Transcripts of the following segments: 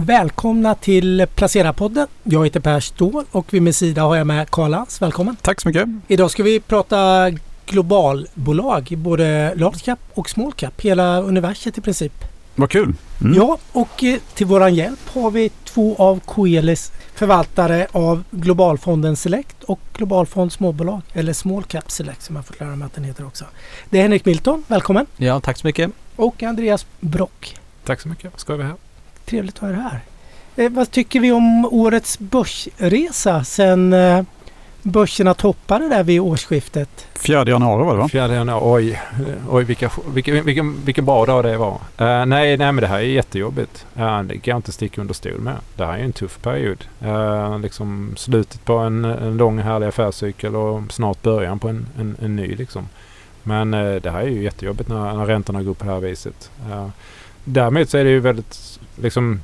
Välkomna till Placera-podden. Jag heter Per Ståhl och vid min sida har jag med Karl Lantz. Välkommen! Tack så mycket! Idag ska vi prata globalbolag, både large cap och small cap. Hela universet i princip. Vad kul! Mm. Ja, och eh, till våran hjälp har vi två av Coelis förvaltare av Globalfonden Select och Globalfond Småbolag, eller Small Cap Select som jag fått lära mig att den heter också. Det är Henrik Milton, välkommen! Ja, tack så mycket! Och Andreas Brock. Tack så mycket, ska vi här. Trevligt att ha er här. Eh, vad tycker vi om årets börsresa sen eh, börserna toppade där vid årsskiftet? 4 januari var det va? 4 januari, oj, oj vilka, vilken, vilken, vilken bra dag det var. Uh, nej, nej men det här är jättejobbigt. Uh, det kan jag inte sticka under stol med. Det här är en tuff period. Uh, liksom slutet på en, en lång härlig affärscykel och snart början på en, en, en ny liksom. Men uh, det här är ju jättejobbigt när, när räntorna går på det här viset. Därmed så är det ju väldigt liksom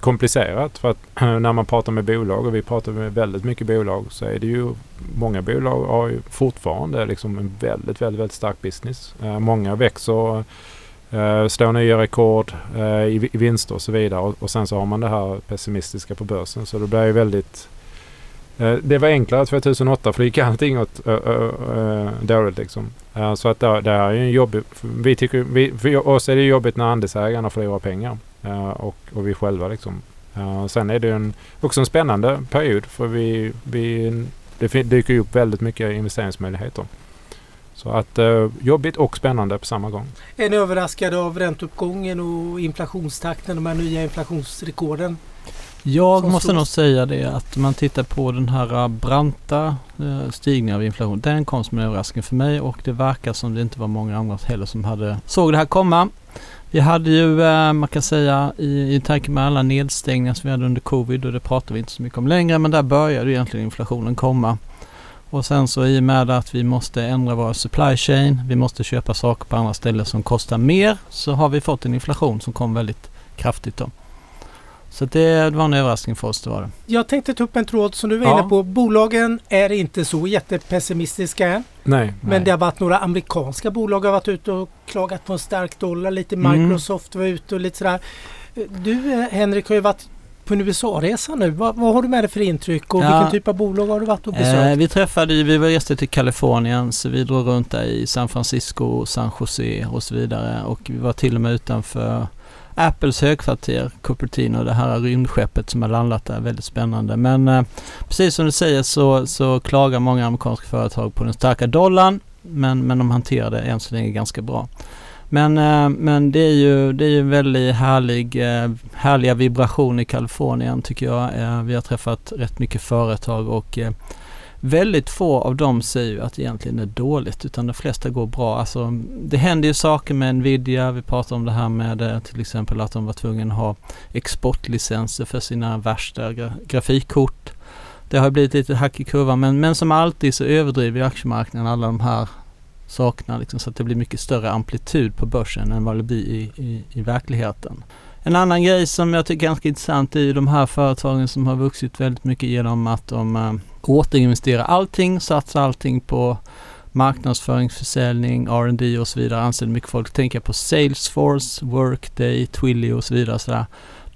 komplicerat. För att eh, när man pratar med bolag och vi pratar med väldigt mycket bolag så är det ju många bolag har ju fortfarande liksom en väldigt, väldigt, väldigt stark business. Eh, många växer, eh, slår nya rekord eh, i, i vinster och så vidare. Och, och, sen så har man det här pessimistiska på börsen. Så det blir ju väldigt Eh, det var enklare 2008 för det gick allting åt dåligt liksom. Eh, så att det, det är ju en jobbig... Vi tycker, vi, för oss är det jobbigt när andelsägarna förlorar pengar. Uh, och, och vi själva liksom. Uh, sen är det en, också en spännande period för vi, vi, det dyker upp väldigt mycket investeringsmöjligheter. Så att uh, jobbigt och spännande på samma gång. Är ni överraskade av ränteuppgången och inflationstakten, de här nya inflationsrekorden? Jag måste nog säga det att man tittar på den här branta stigningen av inflation. Den kom som en överraskning för mig och det verkar som det inte var många andra heller som hade såg det här komma. Vi hade ju, eh, man kan säga, i, i tanke med alla nedstängningar som vi hade under covid och det pratar vi inte så mycket om längre, men där började egentligen inflationen komma. Och sen så i och med att vi måste ändra vår supply chain, vi måste köpa saker på andra ställen som kostar mer, så har vi fått en inflation som kom väldigt kraftigt då. Så det var en överraskning för oss, det var det. Jag tänkte ta upp en tråd som du var ja. inne på. Bolagen är inte så jättepessimistiska än. Nej, men nej. det har varit några amerikanska bolag har varit ute och klagat på en stark dollar. Lite mm. Microsoft mm. var ute och lite sådär. Du eh, Henrik har ju varit på en USA-resa nu. Vad, vad, har du med dig för intryck och ja. vilken typ av bolag har du varit och besökt? Eh, vi träffade, vi var reste till Kalifornien så vi drog runt där i San Francisco, San Jose och så vidare och vi var till och med utanför Apples högkvarter, Cupertino, det här rymdskeppet som har landat där, väldigt spännande. Men eh, precis som du säger så, så klagar många amerikanska företag på den starka dollarn, men, men de hanterar det än så länge ganska bra. Men, eh, men det är ju, det är ju väldigt härlig, eh, härliga vibrationer i Kalifornien tycker jag. Eh, vi har träffat rätt mycket företag och väldigt få av dem säger ju att det egentligen är dåligt utan de flesta går bra. Alltså, det händer ju saker med Nvidia. Vi pratar om det här med till exempel att de var tvungna att ha exportlicenser för sina värsta gra grafikkort. Det har blivit lite hack i kurvan men, men som alltid så överdriver aktiemarknaden alla de här saknar liksom, så att det blir mycket större amplitud på börsen än vad det blir i, i, i verkligheten. En annan grej som jag tycker är ganska intressant är ju de här företagen som har vuxit väldigt mycket genom att de äh, återinvesterar allting, satsar allting på marknadsföring, försäljning, R&D och så vidare. Anställer mycket folk. Tänker på Salesforce, Workday, Twilio och så vidare. Så där.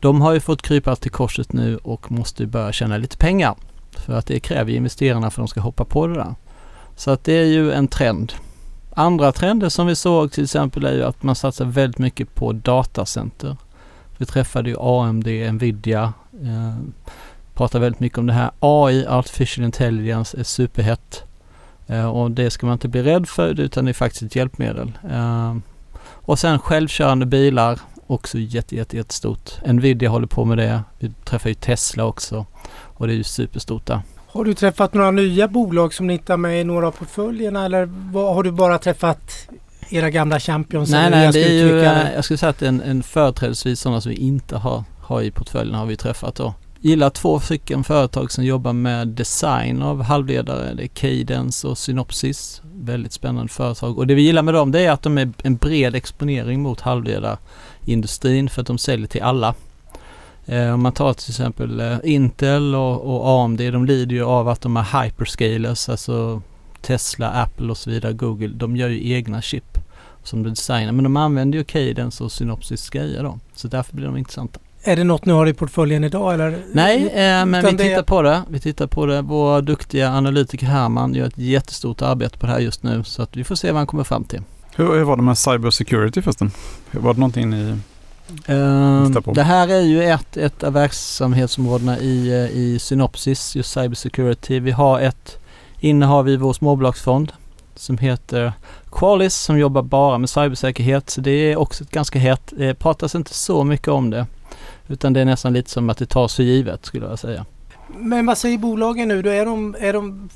De har ju fått krypa till korset nu och måste börja tjäna lite pengar. För att det kräver investerarna för att de ska hoppa på det där. Så att det är ju en trend. Andra trender som vi såg till exempel är ju att man satsar väldigt mycket på datacenter. Vi träffade ju AMD, Nvidia, eh, pratar väldigt mycket om det här. AI, Artificial Intelligence, är superhett. Eh, och det ska man inte bli rädd för utan det är faktiskt ett hjälpmedel. Eh, och sen självkörande bilar, också jätte, jätte, jättestort. Nvidia håller på med det. Vi träffar ju Tesla också och det är ju superstort där. Har du träffat några nya bolag som ni inte har med i några av portföljerna eller har du bara träffat era gamla champions? Nej, nej, det är ju, jag skulle säga att en, en företrädesvis sådana som vi inte har, har i portföljen har vi träffat då. Gillar två stycken företag som jobbar med design av halvledare. Det är Cadence och Synopsys. Väldigt spännande företag. Och det vi gillar med dem det är att de är en bred exponering mot halvledarindustrin för att de säljer till alla. Eh, om man tar till exempel eh, Intel och, och AMD, de lider ju av att de är hyperscalers, alltså Tesla, Apple och så vidare, Google, de gör ju egna chip som de designar. Men de använder ju Cadence och Synopsys grejer då. Så därför blir de intressanta. är det något ni har i portföljen idag eller? Nej, eh, men vi tittar på det. Vi tittar på det. Vår duktiga analytiker Herman gör ett jättestort arbete på det här just nu så att vi får se vad han kommer fram till. Hur, hur var det med cyber security förresten? Var det någonting ni... Ehm, det här är ju ett, ett av verksamhetsområdena i, eh, i Synopsys, just cybersecurity. Vi har ett innehav i vår småbolagsfond som heter Qualis som jobbar bara med cybersäkerhet. Så det är också ett ganska hett. Det pratas inte så mycket om det. Utan det är nästan lite som att det tas för givet skulle jag säga. Men vad säger bolagen nu då? Är de, är de,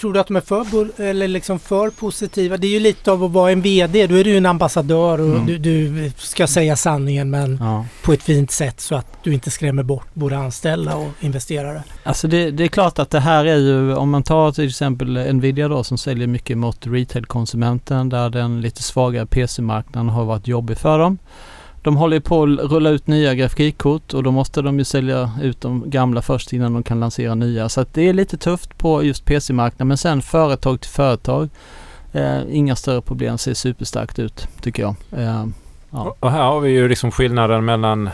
tror du att de är för, eller liksom för positiva? Det är ju lite av att vara en VD. Då är du ju en ambassadör och Mm. du, du ska säga sanningen men Ja. på ett fint sätt så att du inte skrämmer bort både anställda och investerare. Alltså det, det är klart att det här är ju, om man tar till exempel Nvidia då som säljer mycket mot retail-konsumenten där den lite svagare PC-marknaden har varit jobbig för dem. De håller på att rulla ut nya grafikkort och då måste de ju sälja ut de gamla först innan de kan lansera nya. Så att det är lite tufft på just PC-marknaden men sen företag till företag. Eh, inga större problem, ser superstarkt ut tycker jag. Eh, ja. Och här har vi ju liksom skillnaden mellan eh,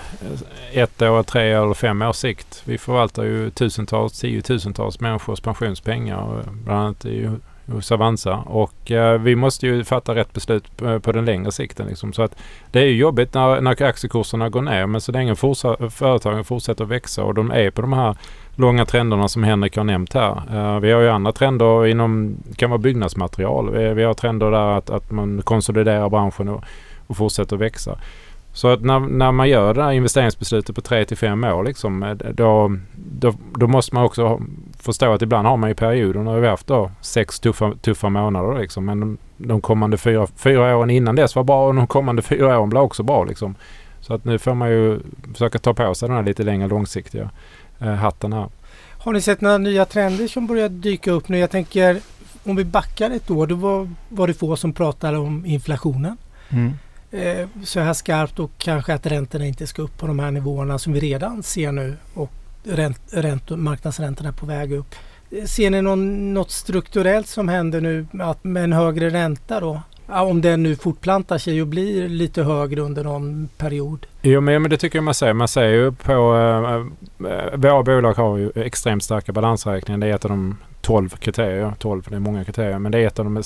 ett år, tre år eller fem års sikt. Vi förvaltar ju tusentals, tiotusentals människors pensionspengar. Eh, bland annat i, hos Avanza. Och eh, vi måste ju fatta rätt beslut på, på den längre sikten. Liksom. Så att det är ju jobbigt när, när aktiekurserna går ner. Men så länge fortsa- företagen fortsätter att växa och de är på de här långa trenderna som Henrik har nämnt här. Eh, vi har ju andra trender inom, det kan vara byggnadsmaterial. Vi, vi har trender där att, att man konsoliderar branschen och, och fortsätter växa. Så att när, när man gör det här investeringsbeslutet på 3 till 5 år liksom, eh, då, då, då måste man också förstå att ibland har man ju perioder. Nu har vi haft då sex tuffa, tuffa månader liksom. Men de, de kommande fyra, fyra åren innan dess var bra och de kommande fyra åren blev också bra liksom. Så att nu får man ju försöka ta på sig den här lite längre långsiktiga eh, hatten här. Har ni sett några nya trender som börjar dyka upp nu? Jag tänker om vi backar ett år då var, var det få som pratade om inflationen. Mm eh, så här skarpt och kanske att räntorna inte ska upp på de här nivåerna som vi redan ser nu och ränt, ränt, marknadsräntorna är på väg upp. Eh, ser ni någon, något strukturellt som händer nu att med en högre ränta då? Om den nu fortplantar sig och blir lite högre under någon period. Jo men, men det tycker jag man ser. Man ser ju på... Äh, äh, våra bolag har ju extremt starka balansräkningar. Det är ett av de 12 kriterier. 12, det är många kriterier. Men det är ett av de,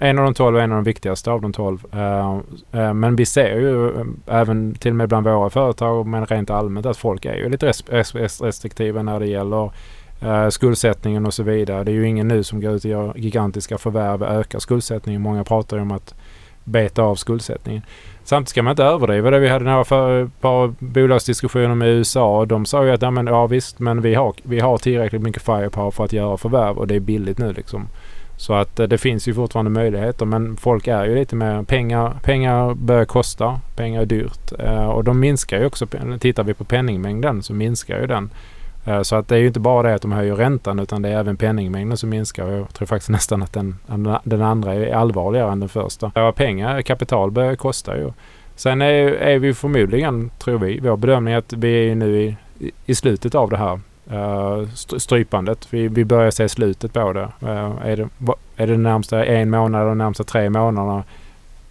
en av de 12 och en av de viktigaste av de 12. Uh, uh, men vi ser ju uh, även till och med bland våra företag men rent allmänt att folk är ju lite res- res- restriktiva när det gäller uh, skuldsättningen och så vidare. Det är ju ingen nu som går ut och gör gigantiska förvärv och ökar skuldsättningen. Många pratar ju om att beta av skuldsättningen. Samtidigt ska man inte överdriva det. Vi hade några för, eh, par bolagsdiskussioner med USA. De sa ju att ja, men, ja visst men vi har, vi har tillräckligt mycket firepower för att göra förvärv och det är billigt nu liksom. Så att eh, det finns ju fortfarande möjligheter men folk är ju lite mer pengar. Pengar börjar kosta. Pengar är dyrt. Eh, och de minskar ju också. Tittar vi på penningmängden så minskar ju den. Eh, så att det är ju inte bara det att de höjer räntan utan det är även penningmängden som minskar. Jag tror faktiskt nästan att den, den andra är allvarligare än den första. Ja, pengar, kapital börjar kosta ju. Sen är, är vi förmodligen, tror vi, vår bedömning är att vi är nu i, i slutet av det här eh, strypandet. Vi, vi börjar se slutet på det. Eh, är det. Är det närmsta en månad eller närmsta tre månaderna?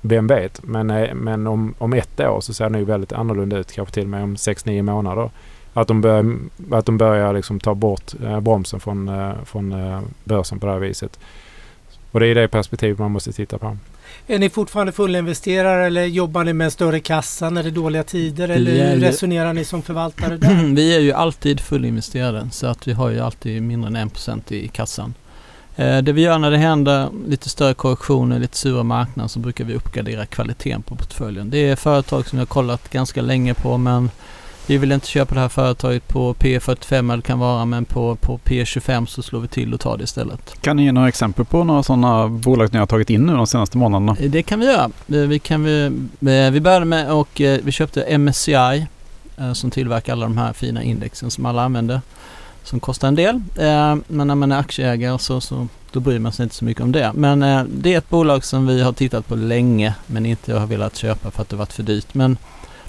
Vem vet? Men, men om, om ett år så ser det nog väldigt annorlunda ut. Kanske till och med om sex, nio månader. Att de börjar, att de börjar liksom ta bort eh, bromsen från, eh, från eh, börsen på det här viset. Och det är det perspektivet man måste titta på. Är ni fortfarande fullinvesterare eller jobbar ni med en större kassa när det är dåliga tider? Eller hur resonerar ni som förvaltare där? Vi är ju alltid fullinvesterade så att vi har ju alltid mindre än 1% i kassan. Eh, det vi gör när det händer lite större korrektioner, lite sura marknader så brukar vi uppgradera kvaliteten på portföljen. Det är företag som vi har kollat ganska länge på men vi vill inte köpa det här företaget på P45 eller det kan vara men på, på P25 så slår vi till och tar det istället. Kan ni ge några exempel på några sådana bolag ni har tagit in nu de senaste månaderna? Det kan vi göra. Vi, kan vi, vi började med och vi köpte MSCI som tillverkar alla de här fina indexen som alla använder. Som kostar en del. Men när man är aktieägare så, så då bryr man sig inte så mycket om det. Men det är ett bolag som vi har tittat på länge men inte har velat köpa för att det varit för dyrt. Men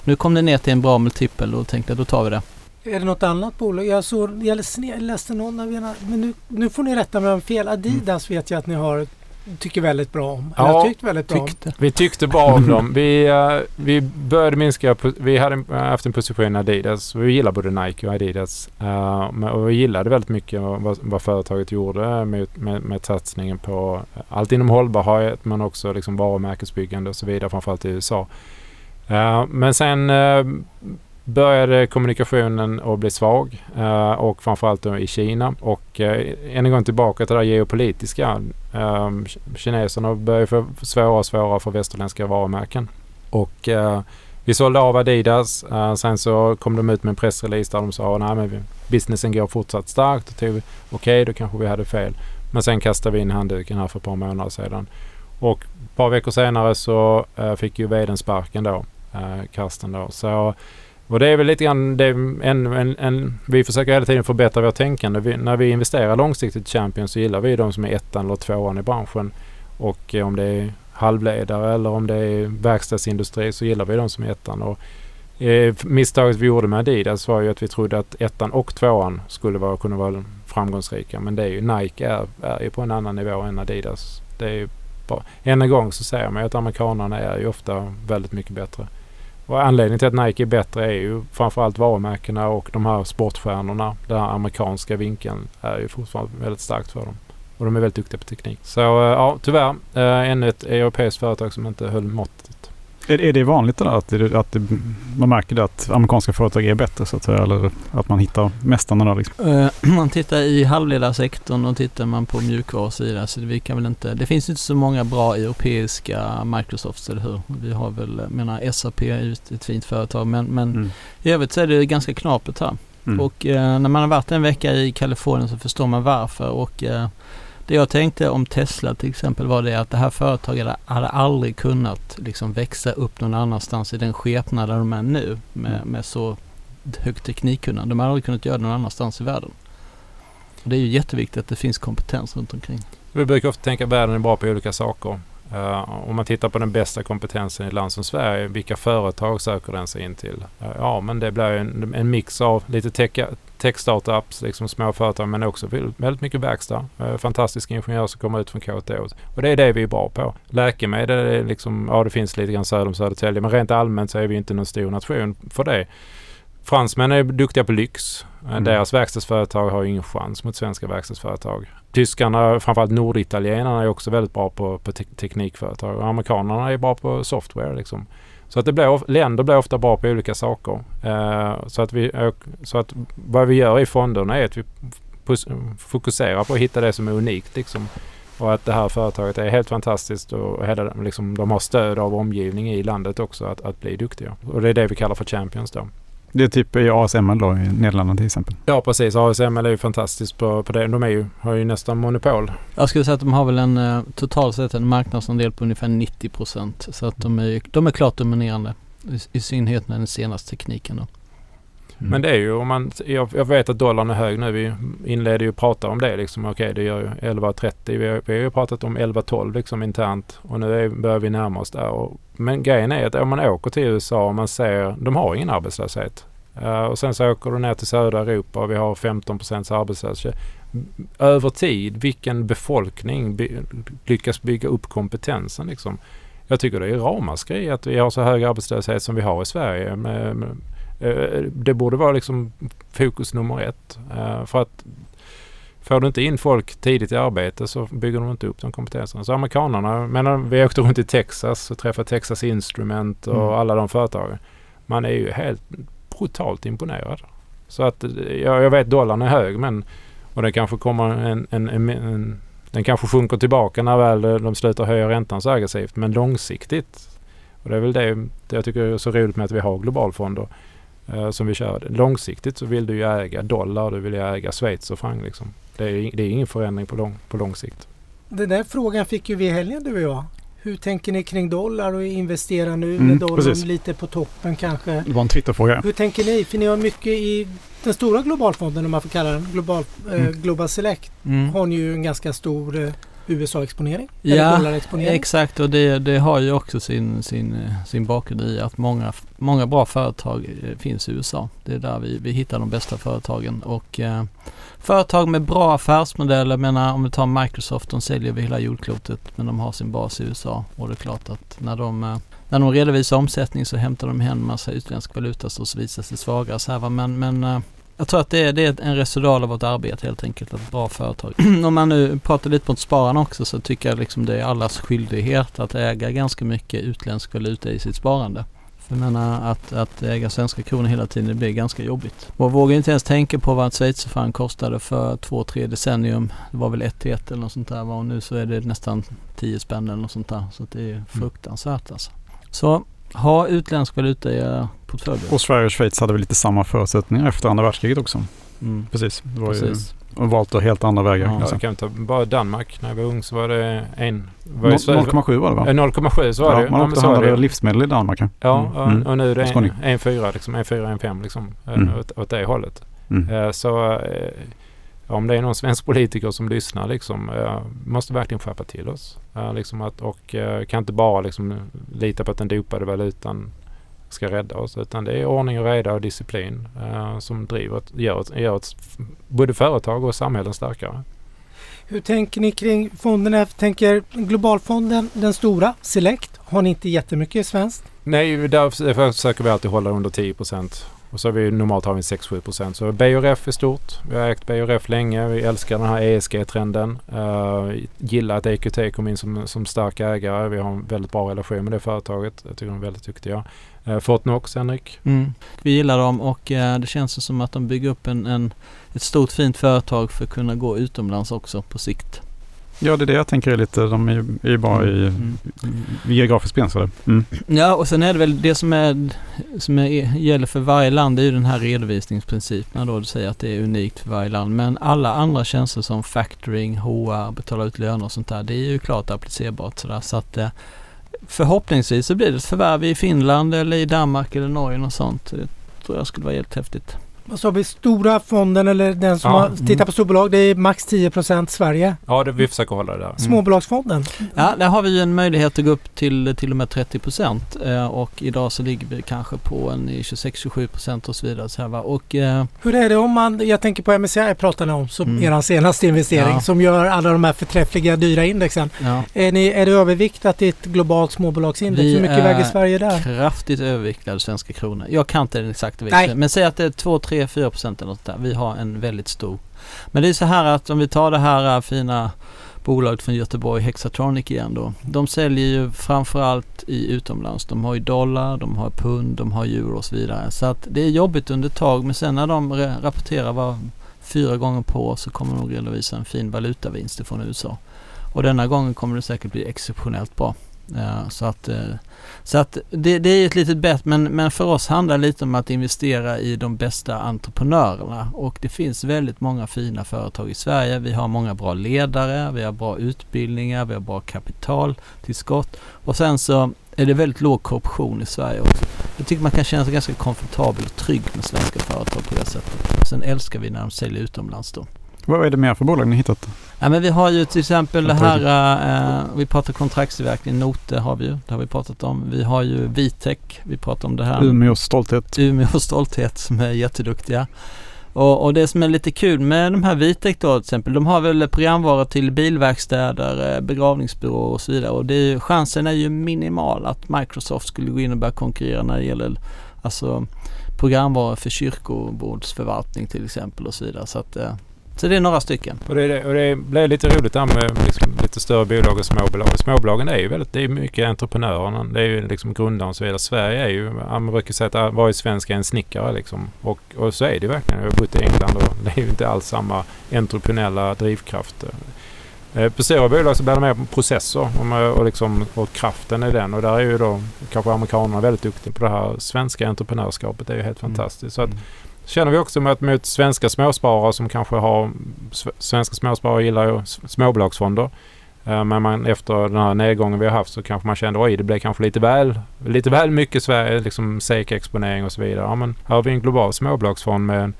nu kom det ner till en bra multipel och tänkte då tar vi det. Är det något annat bolag? Jag, såg, jag läste någon av era, men nu, nu får ni rätta mig om fel. Adidas vet jag att ni har tycker väldigt bra om. Ja, tyckt väldigt bra om. Vi tyckte bra om dem. Vi, eh, vi började minska, på, vi hade haft en position i Adidas. Vi gillar både Nike och Adidas. Men- och vi gillade väldigt mycket vad, vad företaget gjorde med, med, med satsningen på allt inom hållbarhet men också liksom varumärkesbyggande och så vidare, framförallt i USA. Men sen eh, började kommunikationen att bli svag eh, och framförallt då i Kina. Och eh, än en gång tillbaka till det geopolitiska. Kineserna började få svårare och svårare för västerländska varumärken. Och vi sålde av Adidas. Sen så kom de ut med en pressrelease där de sa nej men businessen går fortsatt starkt. Och tog- Okej, då kanske vi hade fel. Men sen kastade vi in handduken här för ett par månader sedan. Och ett par veckor senare så fick ju vdn sparken då. Eh, då. Så och det är väl lite grann det, en, en, en, vi försöker hela tiden förbättra vårt tänkande. Vi, när vi investerar långsiktigt i Champions så gillar vi de som är ettan eller tvåan i branschen. Och eh, om det är halvledare eller om det är verkstadsindustri så gillar vi de som är ettan. Och, eh, misstaget vi gjorde med Adidas var ju att vi trodde att ettan och tvåan skulle vara, kunna vara framgångsrika. Men det är ju Nike är, är ju på en annan nivå än Adidas. Det är ju bara, än en gång så säger man ju att amerikanerna är ju ofta väldigt mycket bättre. Och anledningen till att Nike är bättre är ju framförallt varumärkena och de här sportstjärnorna. Den här amerikanska vinkeln är ju fortfarande väldigt starkt för dem. Och de är väldigt duktiga på teknik. Så eh, ja, tyvärr. Äh, Ännu ett europeiskt företag som inte höll måttet. Är, är det vanligt det där, att, det, att det, man märker det att amerikanska företag är bättre så att säga? Eller att man hittar mästarna där liksom? Eh, Om man tittar i halvledarsektorn och tittar man på mjukvarusidan så vi kan väl inte, det finns inte så många bra europeiska Microsofts, eller hur? Vi har väl, jag menar SAP är ju ett fint företag men, men Mm. i övrigt så är det ganska knapert här. Mm. Och eh, när man har varit en vecka i Kalifornien så förstår man varför. Och eh, det jag tänkte om Tesla till exempel var det att det här företaget hade aldrig kunnat liksom växa upp någon annanstans i den skepnad där de är nu med, Mm. med så högt teknikkunnande. De har aldrig kunnat göra det någon annanstans i världen. Och det är ju jätteviktigt att det finns kompetens runt omkring. Vi brukar ofta tänka att världen är bra på olika saker. Eh, om man tittar på den bästa kompetensen i ett land som Sverige, vilka företag söker den sig in till? Eh, ja, men det blir en, en mix av lite tech, tech-startups, liksom små företag, men också väldigt mycket verkstad. Eh, fantastiska ingenjörer som kommer ut från KTH. Och det är det vi är bra på. Läkemedel är liksom, ja det finns lite grann söder om Södertälje, men rent allmänt så är vi inte någon stor nation för det. Fransmän är duktiga på lyx. Eh, Mm. Deras verkstadsföretag har ingen chans mot svenska verkstadsföretag. Tyskarna, framförallt norditalienarna, är också väldigt bra på, på te- teknikföretag. Och amerikanerna är bra på software. Liksom. Så att det blir, länder blir ofta bra på olika saker. Eh, så, att vi, eh, så att vad vi gör i fonderna är att vi fokuserar på att hitta det som är unikt. Liksom. Och att det här företaget är helt fantastiskt och hela, liksom, de har stöd av omgivning i landet också att, att bli duktiga. Och det är det vi kallar för champions då. Det är typ i ASML då i Nederländerna till exempel. Ja precis, ASML är ju fantastiskt på, på det. De är ju, har ju nästan monopol. Jag skulle säga att de har väl en eh, totalt sett en marknadsandel på ungefär 90 procent. Så att de är, de är klart dominerande. I, I synnerhet med den senaste tekniken då. Mm. Men det är ju om man, jag, jag vet att dollarn är hög nu. Vi inledde ju prata om det liksom. Okej det gör ju 11.30. Vi, har- vi har ju pratat om 11.12 liksom internt. Och nu är, börjar vi närma oss där. Och, men grejen är att om man åker till USA och man ser, de har ingen arbetslöshet. Uh, och sen så åker du ner till södra Europa och vi har 15% arbetslöshet. Över tid, vilken befolkning by, lyckas bygga upp kompetensen liksom. Jag tycker det är ramaskri att vi har så hög arbetslöshet som vi har i Sverige. Med, med, det borde vara liksom fokus nummer ett. Eh, för att får du inte in folk tidigt i arbete så bygger de inte upp de kompetenserna. Så amerikanerna, men vi åkte runt i Texas och träffade Texas Instrument och Mm. alla de företagen. Man är ju helt brutalt imponerad. Så att eh, jag, jag vet dollarn är hög men och det kanske kommer en, en, en, en den kanske sjunker tillbaka när väl de slutar höja räntan så aggressivt. Men långsiktigt och det är väl det, det jag tycker är så roligt med att vi har globalfonder eh, som vi kör. Långsiktigt så vill du ju äga dollar, du vill ju äga Schweiz och franc liksom. Det är, det är ingen förändring på lång, på lång sikt. Den där frågan fick ju vi i helgen du och jag. Hur tänker ni kring dollar och investera nu Mm, med dollarn precis. lite på toppen kanske? Det var en Twitterfråga. Hur tänker ni? För ni har mycket i den stora globalfonden om man får kalla den Global, eh, Mm. Global Select. Mm. Har ni ju en ganska stor eh, USA-exponering? Ja, exakt och det, det har ju också sin, sin, sin bakgrund i att många, många bra företag eh, finns i USA. Det är där vi, vi hittar de bästa företagen och eh, företag med bra affärsmodeller, jag menar om vi tar Microsoft, de säljer över hela jordklotet men de har sin bas i USA och det är klart att när de eh, när de redovisar omsättning så hämtar de hem massa utländsk valuta så visar sig svagare så här va? men, men eh, jag tror att det är, det är en resultat av vårt arbete helt enkelt, ett bra företag. Om man nu pratar lite mot spararna också så tycker jag liksom det är allas skyldighet att äga ganska mycket utländsk valuta i sitt sparande. För jag menar att, att äga svenska kronor hela tiden det blir ganska jobbigt. Och vågar inte ens tänka på vad schweizerfranc kostade för två, tre decennium. Det var väl ett till ett eller något sånt där och nu så är det nästan 10 spänn eller något sånt där. Så det är fruktansvärt alltså. Så ha utländsk valuta i era portföljer. Och Sverige och Schweiz hade väl lite samma förutsättningar efter andra världskriget också. Mm. Precis. Det var Precis. ju, och valt då helt andra vägar. Ja, säga. kan vi ta bara Danmark. När jag var ung så var det en... var ju Noll- Sverige- 0,7 var det va? Eh, 0,7 så var det Ja, ju. man åkte och det handlade livsmedel i Danmark. ja. Ja, och, Mm. och nu är det Skåning. en, en fyra liksom. En fyra, en fem liksom. eh, Mm. Åt, åt det hållet. Mm. Eh, Så om det är någon svensk politiker som lyssnar liksom, eh, måste verkligen skärpa till oss. Eh, Liksom att, och eh, kan inte bara liksom lita på att den dopade valutan ska rädda oss. Utan det är ordning och reda och disciplin eh, som driver, ett- gör, ett, gör ett, både företag och samhällen starkare. Hur tänker ni kring fonderna? Jag tänker globalfonden, den stora, Select, har ni inte jättemycket svenskt? Nej, där försöker vi alltid hålla under 10 procent. Och så har vi normalt har vi 6-7 procent. Så BRF är stort. Vi har ägt BRF länge. Vi älskar den här ESG-trenden. Uh, eh, gillar att EQT kom in som, som stark ägare. Vi har en väldigt bra relation med det företaget. Jag tycker de är väldigt duktiga. Uh, Fortnox, Henrik. Mm. Vi gillar dem och uh, det känns som att de bygger upp en, en, ett stort fint företag för att kunna gå utomlands också på sikt. Ja, det är det jag tänker är lite. De är ju, är ju bara i Mm. geografiskt begränsade. Mm. Ja och sen är det väl det som, är, som är, gäller för varje land det är ju den här redovisningsprincipen då du säger att det är unikt för varje land. Men alla andra tjänster som factoring, HR, betala ut löner och sånt där det är ju klart applicerbart sådär. Så att eh, förhoppningsvis så blir det ett förvärv i Finland eller i Danmark eller Norge och sånt. Det tror jag skulle vara helt häftigt. Vad sa vi? Stora fonden eller den som Ja, har mm. tittar på storbolag, det är max 10% Sverige. Ja, det, vi försöker hålla det där. Småbolagsfonden, Ja, där har vi ju en möjlighet att gå upp till till och med 30 procent eh, och idag så ligger vi kanske på en i 26-27 procent och så vidare. Så här, va? Och eh, hur är det om man, jag tänker på MSCI pratade ni om som Mm. er senaste investering Ja. som gör alla de här förträffliga dyra indexen. ja, Är, ni, är det överviktat i ett globalt småbolagsindex? Vi Hur mycket är väger Sverige där? kraftigt överviktade svenska kronor. Jag kan inte den exakta Nej. vikten men säg att det är 2, 3, 4 procent eller något där. Vi har en väldigt stor. Men det är så här att om vi tar det här äh, fina bolaget från Göteborg, Hexatronic igen då. De säljer ju framförallt i utomlands. De har ju dollar, de har pund, de har euro och så vidare. Så att det är jobbigt under ett tag men sen när de rapporterar var fyra gånger på år så kommer de redovisa en fin valutavinst från USA. Och denna gången kommer det säkert bli exceptionellt bra. Ja, så att, eh, så att det, det är ett litet bett men, men för oss handlar det lite om att investera i de bästa entreprenörerna och det finns väldigt många fina företag i Sverige. Vi har många bra ledare, vi har bra utbildningar, vi har bra kapitaltillskott och sen så är det väldigt låg korruption i Sverige också. Jag tycker man kan känna sig ganska komfortabel och trygg med svenska företag på det sättet. Sen älskar vi när de säljer utomlands då. Vad är det mer för bolag ni hittat? Ja men vi har ju till exempel det här, eh, vi pratar kontraktstillverkning, Note har vi ju, det har vi pratat om. Vi har ju Vitec, vi pratar om det här. Umeås stolthet. Umeå Stolthet som är jätteduktiga. Och, och det som är lite kul med de här Vitec då till exempel, de har väl programvaror till bilverkstäder, eh, begravningsbyråer och så vidare. Och det är ju, chansen är ju minimal att Microsoft skulle gå in och börja konkurrera när det gäller alltså programvaror för kyrkobordsförvaltning till exempel och så vidare. Så, att, eh, så det är några stycken. Och det, det- och det blir lite roligt där med liksom lite större bolag och småbolag. Småbolagen är ju väldigt, det är mycket entreprenörerna. Det är ju liksom grundaren och så vidare. Sverige är ju, man brukar säga att varje svensk är en snickare liksom. Och, och så är det verkligen. Jag har bott i England och det är ju inte alls samma entreprenöriella drivkraft. Eh, På stora bolag så blir det mer processer och, och, liksom, och kraften i den. Och där är ju då kanske amerikanerna väldigt duktiga på det här svenska entreprenörskapet. Det är ju helt Mm. fantastiskt. Så att, känner vi också mot, mot svenska småsparare som kanske har... Svenska småsparare gillar ju småbolagsfonder. Eh, men man, efter den här nedgången vi har haft så kanske man kände oj det blev kanske lite väl, lite väl mycket Sverige, liksom SEK-exponering och så vidare. Ja, men här har vi en global småbolagsfond med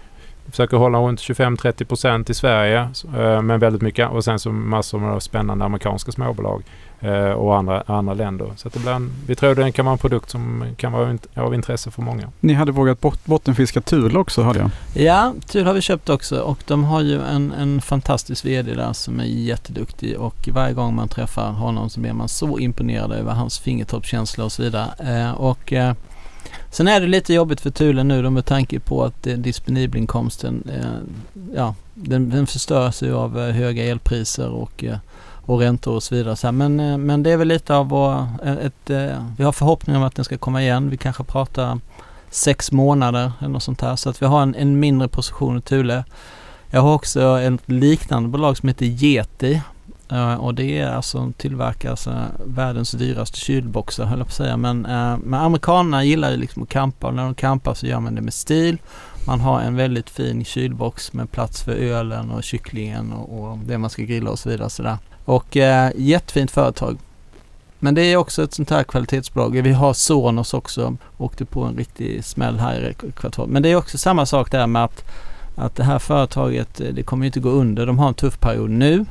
försöker hålla runt 25-30 procent i Sverige eh, men väldigt mycket och sen så massor med spännande amerikanska småbolag eh, och andra, andra länder. Så att en, vi tror det kan vara en produkt som kan vara av intresse för många. Ni hade vågat bot bottenfiska Thule också hörde jag. Ja, Thule har vi köpt också och de har ju en, en fantastisk VD där som är jätteduktig och varje gång man träffar honom så blir man så imponerad över hans fingertoppskänsla och så vidare. Eh, och Sen är det lite jobbigt för Thule nu då med tanke på att eh, disponibelinkomsten eh, ja, den, den förstörs ju av eh, höga elpriser och, eh, och räntor och så vidare. Så här, men, eh, men det är väl lite av vår, eh, ett, eh, vi har förhoppningar om att den ska komma igen. Vi kanske pratar sex månader eller något sånt här så att vi har en, en mindre position i Thule. Jag har också ett liknande bolag som heter Geti. Eh, och det är alltså tillverkas alltså eh, världens dyraste kylboxar höll jag på att säga. Men, uh, men amerikanerna gillar ju liksom att campa och när de campar så gör man det med stil. Man har en väldigt fin kylbox med plats för ölen och kycklingen och, och det man ska grilla och så vidare. Så där. Och uh, jättefint företag. Men det är också ett sånt här kvalitetsbolag. Vi har Sonos också. Åkte på en riktig smäll här i kvartalet. Men det är också samma sak där med att, att det här företaget, det kommer ju inte gå under. De har en tuff period nu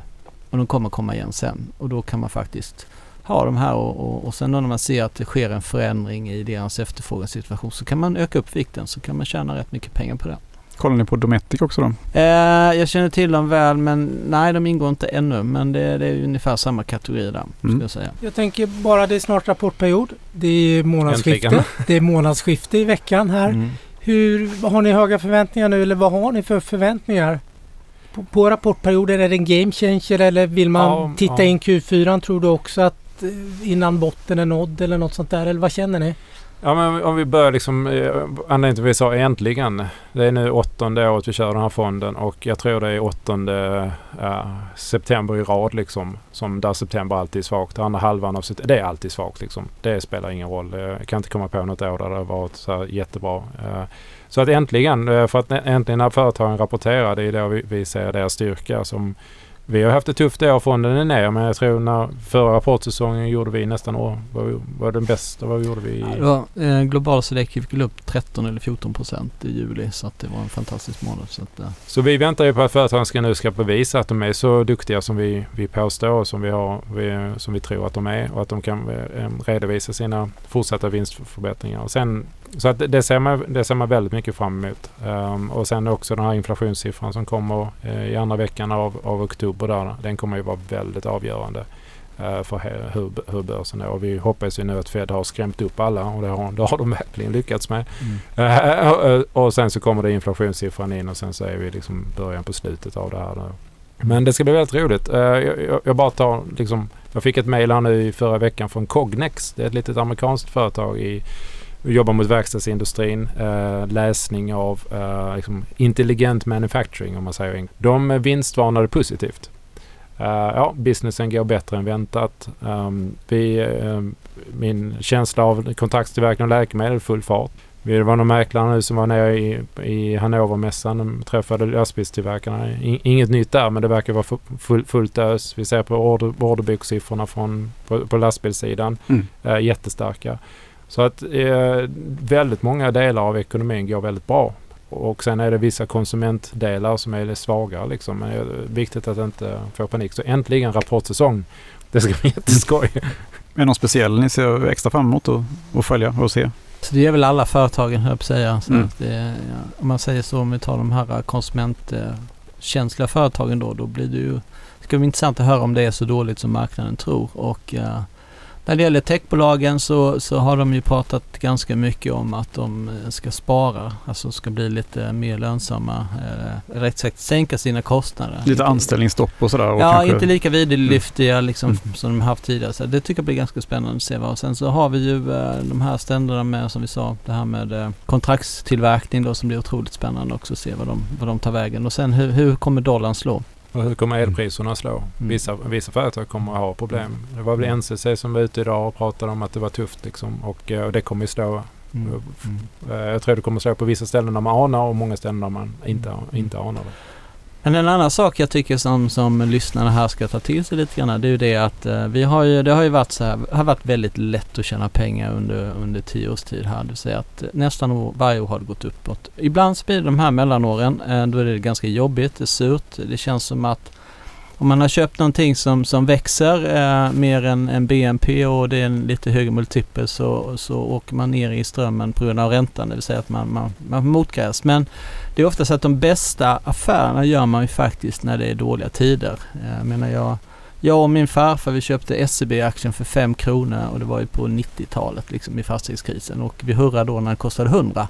och de kommer komma igen sen och då kan man faktiskt ha de här och, och, och sen när man ser att det sker en förändring i deras efterfrågesituation så kan man öka upp vikten så kan man tjäna rätt mycket pengar på det. Kollar ni på Dometic också då? Eh, jag känner till dem väl men nej de ingår inte ännu men det, det är ungefär samma kategori där. Mm. Ska jag, säga. jag tänker bara det är snart rapportperiod. Det är månadsskifte. Det är månadsskifte i veckan här. Mm. Hur, har ni höga förväntningar nu eller vad har ni för förväntningar? På, på rapportperioden, är det en game changer eller vill man ja, titta ja. in Q4 tror du också att eh, innan botten är nådd eller något sånt där eller vad känner ni? Ja men om vi börjar liksom, eh, anledningen till att vi sa äntligen. Det är nu åttonde året vi kör den här fonden och jag tror det är åttonde äh, september i rad liksom. Som där september alltid är svagt. Andra halvan av september, det är alltid svagt liksom. Det spelar ingen roll. Jag kan inte komma på något år där det har varit så jättebra. Äh, så att äntligen, eh, för att äntligen när företagen rapporterar, det är då vi, vi ser deras styrka. Som, vi har haft ett tufft år, fonden är ner, men jag tror när förra rapportsäsongen gjorde vi nästan år, var, var den bästa. Vad gjorde vi? Ja, det var, eh, globala Select gick upp 13 eller 14 procent i juli så att det var en fantastisk månad. Så, att, eh. så vi väntar ju på att företagen ska nu ska bevisa att de är så duktiga som vi, vi påstår och som vi, har, vi, som vi tror att de är och att de kan eh, redovisa sina fortsatta vinstförbättringar. Och sen så att det, ser man, det ser man väldigt mycket fram emot. Um, och sen också den här inflationssiffran som kommer uh, i andra veckan av, av oktober där. Den kommer ju vara väldigt avgörande uh, för hur, hur börsen är. Och vi hoppas ju nu att Fed har skrämt upp alla och det har, det har de verkligen lyckats med. Mm. Uh, och sen så kommer det inflationssiffran in och sen så är vi liksom början på slutet av det här. Då. Men det ska bli väldigt roligt. Jag, jag, jag bara tar liksom, jag fick ett mejl här nu i förra veckan från Cognex. Det är ett litet amerikanskt företag i jobbar mot verkstadsindustrin, eh, läsning av eh, liksom intelligent manufacturing om man säger De vinstvarnade positivt. Uh, ja, businessen går bättre än väntat. Um, vi, uh, min känsla av kontraktstillverkning av läkemedel full fart. Vi var några mäklare nu som var nere i, i Hannovermässan och träffade lastbilstillverkarna. inget nytt där men det verkar vara full, fullt ös. Vi ser på order, orderbokssiffrorna från, på, på lastbilssidan. Mm. Uh, jättestarka. Så att eh, väldigt många delar av ekonomin går väldigt bra. Och sen är det vissa konsumentdelar som är svagare liksom. Men det är viktigt att inte få panik. Så äntligen rapportsäsong. Det ska bli jätteskoj. Är det någon speciell ni ser extra fram emot att, att följa och se? Så det är väl alla företagen höll jag säga. Så mm. att det, ja, om man säger så, om vi tar de här konsumentkänsliga företagen då, då blir det ju det ska bli intressant att höra om det är så dåligt som marknaden tror. Och uh, när det gäller techbolagen så, så har de ju pratat ganska mycket om att de eh, ska spara, alltså ska bli lite mer lönsamma, eh, rätt sagt sänka sina kostnader. Lite anställningsstopp och sådär? Och ja, kanske... inte lika vidlyftiga mm. liksom, mm. som de haft tidigare. Så det tycker jag blir ganska spännande att se. Vad. Sen så har vi ju eh, de här ständerna med, som vi sa, det här med eh, kontraktstillverkning då som blir otroligt spännande också att se vad de, vad de tar vägen. Och sen hur, hur kommer dollarn slå? Och hur kommer elpriserna slå? Mm. Vissa, vissa företag kommer att ha problem. Det var väl NCC som var ute idag och pratade om att det var tufft liksom. Och, eh, och det kommer ju slå. Mm. Mm. Eh, jag tror det kommer att slå på vissa ställen där man anar och många ställen där man inte, inte anar det. Men en annan sak jag tycker som, som lyssnarna här ska ta till sig lite grann det är ju det att eh, vi har ju, det har ju varit så här, har varit väldigt lätt att tjäna pengar under, under tio års tid här. Det vill säga att eh, nästan år, varje år har det gått uppåt. Ibland så blir det de här mellanåren, eh, då är det ganska jobbigt, det är surt. Det känns som att om man har köpt någonting som, som växer eh, mer än, än BNP och det är en lite högre multipel så, så åker man ner i strömmen på grund av räntan. Det vill säga att man, man, man motgräs. Men det är ofta så att de bästa affärerna gör man ju faktiskt när det är dåliga tider. Eh, jag menar jag, jag och min farfar vi köpte SEB-aktien för 5 kronor och det var ju på 90-talet liksom i fastighetskrisen och vi hurrade då när den kostade 100.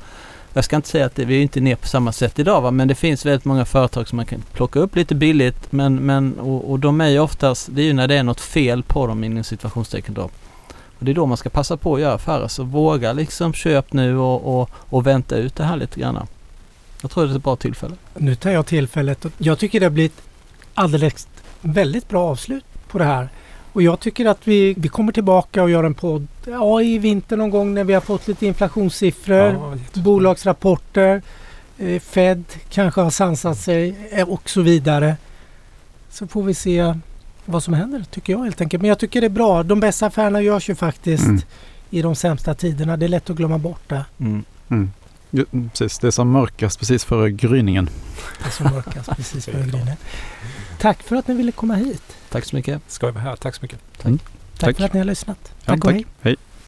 Jag ska inte säga att det, vi är inte ner på samma sätt idag va? men det finns väldigt många företag som man kan plocka upp lite billigt men, men och, och de är ju oftast, det är ju när det är något fel på dem inom situationstecken då. Och det är då man ska passa på att göra affärer så våga liksom köp nu och, och, och vänta ut det här lite grann. Jag tror det är ett bra tillfälle. Nu tar jag tillfället. Jag tycker det har blivit alldeles väldigt bra avslut på det här. Och jag tycker att vi, vi kommer tillbaka och gör en podd ja, i vinter någon gång när vi har fått lite inflationssiffror, ja, bolagsrapporter, eh, Fed kanske har sansat sig eh, och så vidare. Så får vi se vad som händer tycker jag helt enkelt. Men jag tycker det är bra. De bästa affärerna görs ju faktiskt mm. i de sämsta tiderna. Det är lätt att glömma bort det. Mm. Mm. Ja, precis, det är som mörkast precis före gryningen. Det är som mörkast precis före gryningen. Tack för att ni ville komma hit. Tack så mycket. Ska vi vara här. Tack så mycket. Tack. Tack, tack. för att ni har lyssnat. Tack ja, och hej. hej.